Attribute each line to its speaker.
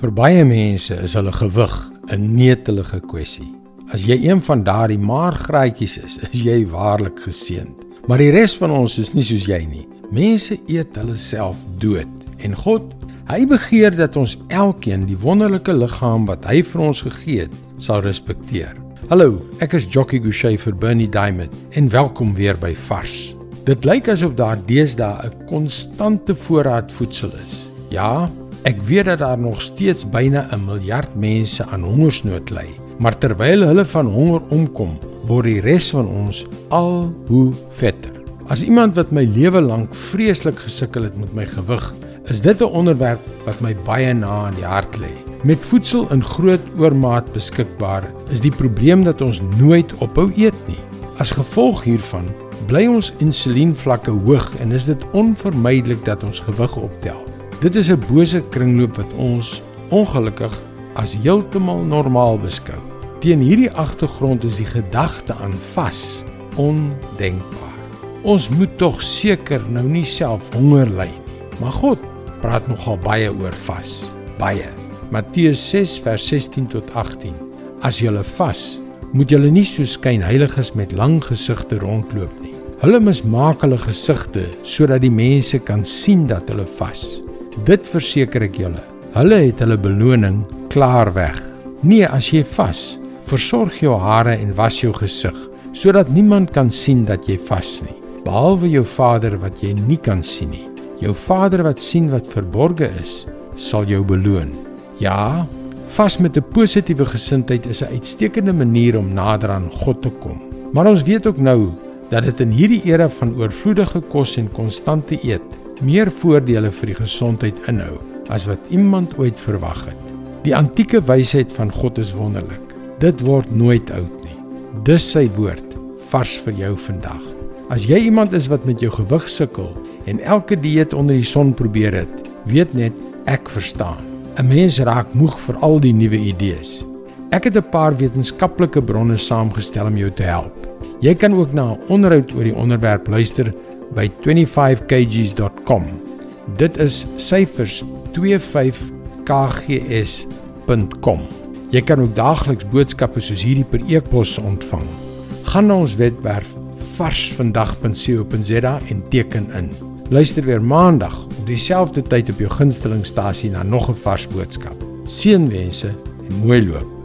Speaker 1: Vir baie mense is hulle gewig 'n netelige kwessie. As jy een van daardie maargraatjies is, is jy waarlik geseënd. Maar die res van ons is nie soos jy nie. Mense eet hulle self dood en God, hy begeer dat ons elkeen die wonderlike liggaam wat hy vir ons gegee het, sal respekteer. Hallo, ek is Jockey Gouchee vir Bernie Diamond en welkom weer by Vars. Dit lyk asof daar deesdae 'n konstante voorraad voedsel is. Ja, Ek weet dat daar nog steeds byna 'n miljard mense aan hongersnood ly, maar terwyl hulle van honger omkom, word die res van ons al hoe vetter. As iemand wat my lewe lank vreeslik gesukkel het met my gewig, is dit 'n onderwerp wat my baie na aan die hart lê. Met voedsel in groot oormaat beskikbaar, is die probleem dat ons nooit ophou eet nie. As gevolg hiervan, bly ons insulienvlakke hoog en is dit onvermydelik dat ons gewig optel. Dit is 'n bose kringloop wat ons ongelukkig as heeltemal normaal beskou. Teen hierdie agtergrond is die gedagte aan vas ondenkbaar. Ons moet tog seker nou nie self honger ly nie. Maar God praat nogal baie oor vas, baie. Matteus 6 vers 16 tot 18. As jy vas, moet jy nie so skyn heiliges met lang gesigte rondloop nie. Hulle mismaak hulle gesigte sodat die mense kan sien dat hulle vas. Dit verseker ek julle. Hulle het hulle beloning klaar weg. Nee, as jy vas, versorg jou hare en was jou gesig, sodat niemand kan sien dat jy vas nie, behalwe jou Vader wat jy nie kan sien nie. Jou Vader wat sien wat verborge is, sal jou beloon. Ja, vas met 'n positiewe gesindheid is 'n uitstekende manier om nader aan God te kom. Maar ons weet ook nou dat dit in hierdie era van oorvloedige kos en konstante eet meer voordele vir die gesondheid inhou as wat iemand ooit verwag het. Die antieke wysheid van God is wonderlik. Dit word nooit oud nie. Dis sy woord vars vir jou vandag. As jy iemand is wat met jou gewig sukkel en elke dieet onder die son probeer het, weet net ek verstaan. 'n Mens raak moeg vir al die nuwe idees. Ek het 'n paar wetenskaplike bronne saamgestel om jou te help. Jy kan ook na 'n onderhoud oor die onderwerp luister by 25kgs.com. Dit is syfers 25kgs.com. Jy kan ook daagliks boodskappe soos hierdie per e-pos ontvang. Gaan na ons webwerf varsvandag.co.za en teken in. Luister weer maandag op dieselfde tyd op jou gunstelingstasie na nog 'n vars boodskap. Seënwense en mooi loop.